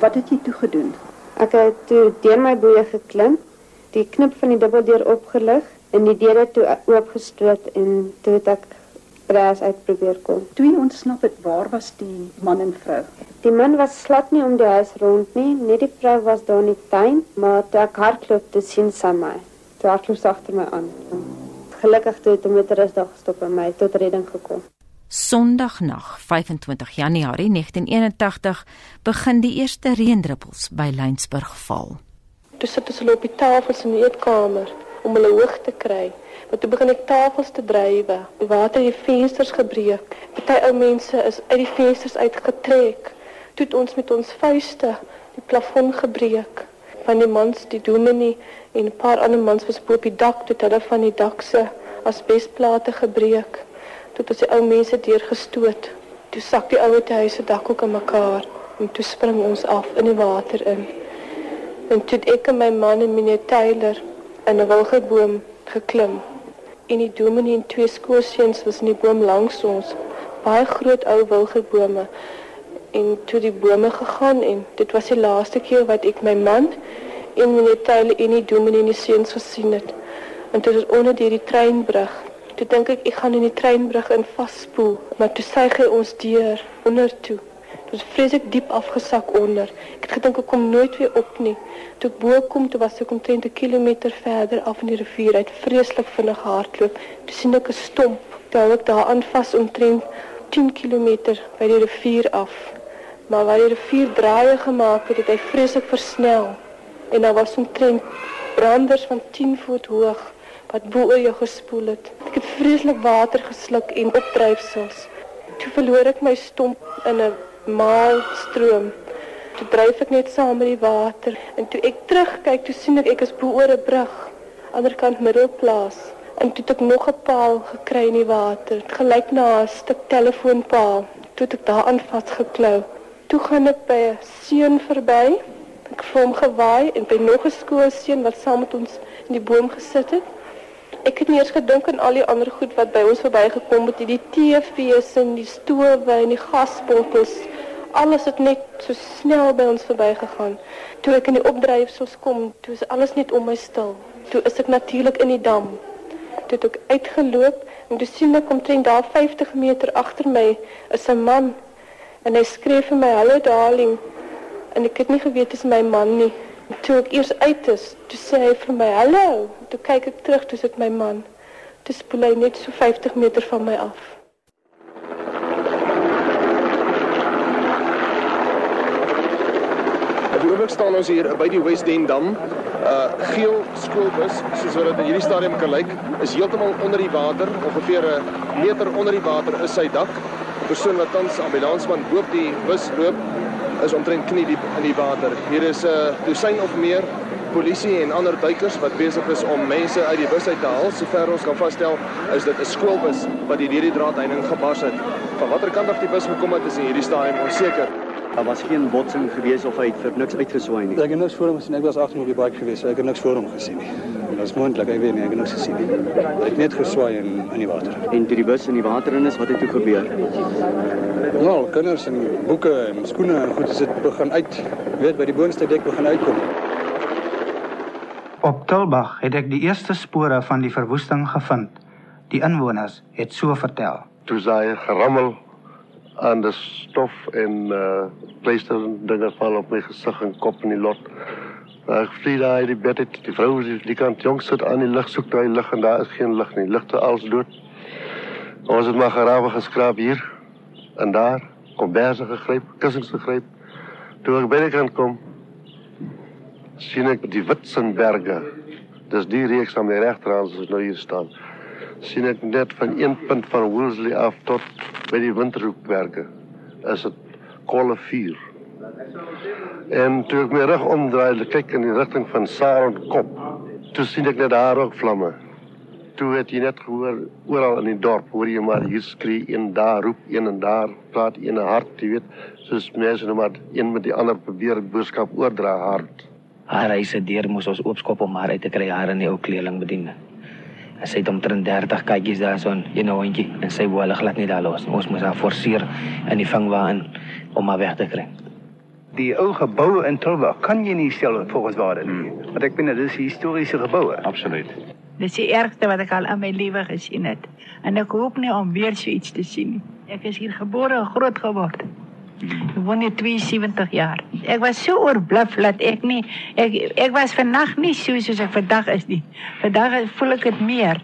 Wat het jy toe gedoen? Ek het toe deur my boeie geklim, die knip van die dubbeldeur opgelig en die deure toe oopgestoot en toe het ek bras uit probeer kom. Toe jy ontsnap het, waar was die man en vrou? Die man was slat nie om die huis rond nie, net die vrou was daar in die tuin, maar toe ek hardloop te sien sy my. Toe hardloop sy agter my aan. Gelukkig toe het 'n motorisdag gestop en my tot redding gekom. Sondagnag, 25 Januarie 1981, begin die eerste reendruppels by Lynsburg val. Toe sit hulle op die tafels in die eetkamer om hulle hoog te kry. Maar toe begin ek tafels te drywe. Die water het die vensters gebreek. Party ou mense is uit die vensters uitgetrek. Toe het ons met ons vuiste die plafon gebreek. Van die mans, die dominee en 'n paar ander mans was op die dak toe hulle van die dak se asbesplate gebreek. Toe het ons die ou mense deurgestoot. Toe sak die ou huis se dak ook in mekaar en toe spring ons af in die water in. En toe ek en my man en meneer Taylor in 'n wilgeboom geklim en die dominee en twee skoorseuns was in die boom langs ons. Baie groot ou wilgebome en toe die bome gegaan en dit was die laaste keer wat ek my man en meneer Tayle en die dominee en die seuns gesien het. En toe is onder deur die treinbrug. Toe dink ek ek gaan in die treinbrug in vasspoel, maar toe sy hy ons deur onder toe. Dit was vreeslik diep afgesak onder. Ek het gedink ek kom nooit weer op nie. Toe ek bo kom, toe was ek omtrent 'n kilometer verder af in die rivier uit, vreeslik vinnig hardloop. Toe sien ek 'n stomp. Toe hou ek daaraan vas omtrent 10 km by die rivier af. Maar waar die rivier draaie gemaak het, het hy vreeslik versnel. En daar was omtrent branders van 10 voet hoog wat bo oor jou gespoel het. Ek het vreeslik water gesluk en opdryfsels. Toe verloor ek my stomp in 'n maalstroom. Toe dryf ek net saam met die water en toe ek terugkyk, toe sien ek ek is bo oor 'n brug, ander kant middelplaas. En toe het ek nog 'n paal gekry in die water, gelyk na 'n stuk telefoonpaal. Toe het ek daaraan vasgeklou. Toe gaan ek by 'n seun verby. Ek voel hom gewaai en by nog 'n skoolseun wat saam met ons in die boom gesit het. Ek het nie eers gedink aan al die ander goed wat by ons verbygekom het, die TV's en die stowe en die gasbottels. Alles het net so snel by ons verbygegaan. Toe ek in die opdryfsels kom, toe is alles net om my stil. Toe is ek natuurlik in die dam. Toe het ek uitgeloop en toe sien ek omtrent daar 50 meter agter my is 'n man en hy skree vir my hallo darling. En ek het nie geweet dit is my man nie. Toe ek eers uit is, toe sê hy vir my hallo. Toe kyk ek terug, toe sit my man. Toe spoel hy net so 50 meter van my af. Oomblik staan ons hier by die West End Dam. Uh geel skoolbus, soos wat dit in hierdie stadium kan lyk, is heeltemal onder die water, ongeveer 'n meter onder die water is sy dak. Die persoon wat tans ambulansman boop die bus loop, is omtrent knie diep in die water. Hier is 'n uh, dosyn of meer polisie en ander duikers wat besig is om mense uit die bus uit te haal. Sover ons kan vasstel, is dit 'n skoolbus wat deur die draadheining gebars het. Van watter kant af die bus gekom het, is in hierdie stadium onseker. Daar was geen botsing gewees of hy het vir niks uitgeswaai nie. Ek het niks voor hom gesien. Ek was agter op die bike gewees. So ek het niks voor hom gesien nie. Dit is moontlik, ek weet nie, ek het niks gesien nie. Hy het net geswaai in in die water. En toe die bus in die water in is, wat het toe gebeur? Nou, kinders en boeke en skoene en goed, dit begin uit, weet by die boonste dek begin uitkom. Op Tulbag het ek die eerste spore van die verwoesting gevind. Die inwoners het so vertel. Toe sy gerammel aan die stof en uh pleister dinge val op my gesig en kop in die lot. Ek vlieg daar die bed uit. Die vrou is die kant jonk aan die lig soek daai lig en daar is geen lig nie. Ligte als dood. Ons het maar gerawe geskraap hier en daar kom berse gegryp, kussings gegryp. Toe ek by die kant kom, sien ek die Witsenberge. Dis die reeks aan my regterhand as ons nou hier staan. Sien ek net van een punt van Woolsley af tot by die Winterhoekwerke. Is dit kolle vuur. En toe ek my rug omdraai, kyk in die rigting van Saron kop, toe sien ek net daar ook vlamme. Toe het jy net gehoor oral in die dorp, hoor jy maar hier skree een daar roep een en daar praat een hart, jy weet, soos mense nou maar een met die ander probeer boodskap oordra hard. Haar hy se deur moes ons oopskop om haar uit te kry haar in die ou kleerling bedien. Sy het omtrent 30 kykies daar so 'n een hondjie en sy wou hulle glad nie daar los. Ons moes haar forceer in die vangwa in om haar weg te kry. Die ou geboue in Tilburg kan jy nie stel volgens waarde nie. Want ek bedoel dis historiese geboue. Absoluut. Dis die ergste wat ek al in my lewe gesien het. En ek hoop nie om weer so iets te sien nie. Ek is hier gebore en groot geword. Ek woon hier 72 jaar. Ek was so oorbluf dat ek nie ek ek was vannag nie so soos ek vandag is nie. Vandag voel ek dit meer.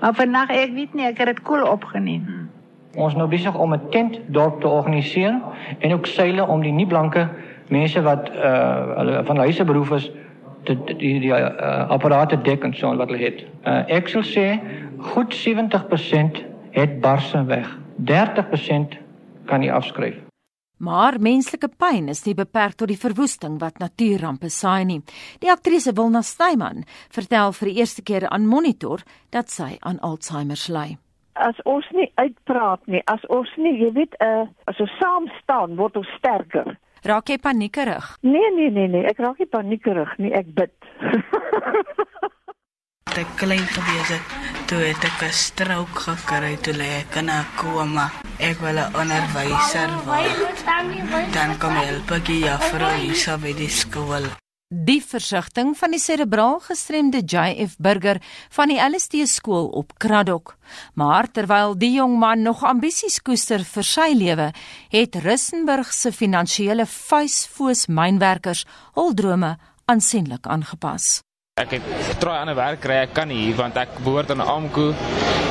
Maar vannag ek weet nie, ek het dit koel cool opgeneem. Ons nou besig om 'n tent dorp te organiseer en ook seile om die nie blanke mense wat uh hulle van huise beroep is die die, die uh, apparate dek en so wat hulle het. Uh, ek sal sê goed 70% het barse weg. 30% kan jy afskryf. Maar menslike pyn is nie beperk tot die verwoesting wat natuurrampe saai nie. Die aktrise Wilna Snyman vertel vir die eerste keer aan Monitor dat sy aan Alzheimer ly as ons nie uitpraat nie, as ons nie, jy weet, uh, as ons saam staan, word ons sterker. Raak jy paniekerig? Nee, nee, nee, nee, ek raak nie paniekerig nie, ek bid. ek klein gewees het, toe het ek 'n strook gekry toe lê ek in 'n koma. Ek wil 'n onderwyser word. Dan kom help ek juffrou hier by die skool. Die versigtiging van die serebraal gestremde JF Burger van die LSD skool op Kraddock. Maar terwyl die jong man nog ambisies koester vir sy lewe, het Rissenburg se finansiële vuisfoos mynwerkers hul drome aansienlik aangepas. Ek het probeer aan 'n werk kry, ek kan nie want ek behoort aan Amko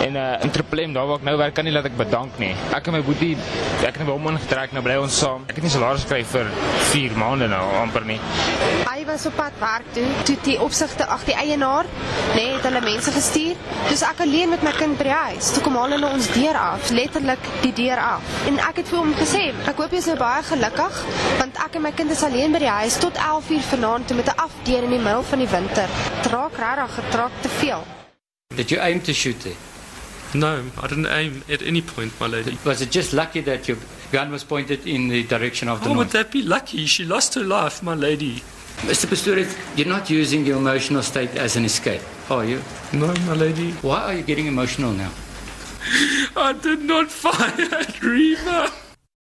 en 'n uh, Interplem daar waar ek nou werk kan nie laat ek bedank nie. Ek en my boetie, ek het hom ingetrek nou bly ons saam. Ek het nie salaris gekry vir 4 maande nou amper nie. Hy was op pad werk toe, toe die opsigte ag die eienaar, nê, nee, het hulle mense gestuur. Dus ek alleen met my kind by die huis. Toe kom hulle nou ons deur af, letterlik die deur af. En ek het vir hom gesê, ek hoop jy is nou baie gelukkig want ek en my kind is alleen by die huis tot 11:00 vanaand toe met 'n afdeur in die middel van die winter. Traak regtig getraak te veel. Did you aim to shoot it? No, I didn't aim at any point, my lady. Was it just lucky that your gun was pointed in the direction of the How north? would that be lucky? She lost her life, my lady. Mr. Pastorius, you're not using your emotional state as an escape, are you? No, my lady. Why are you getting emotional now? I did not fire at Reba.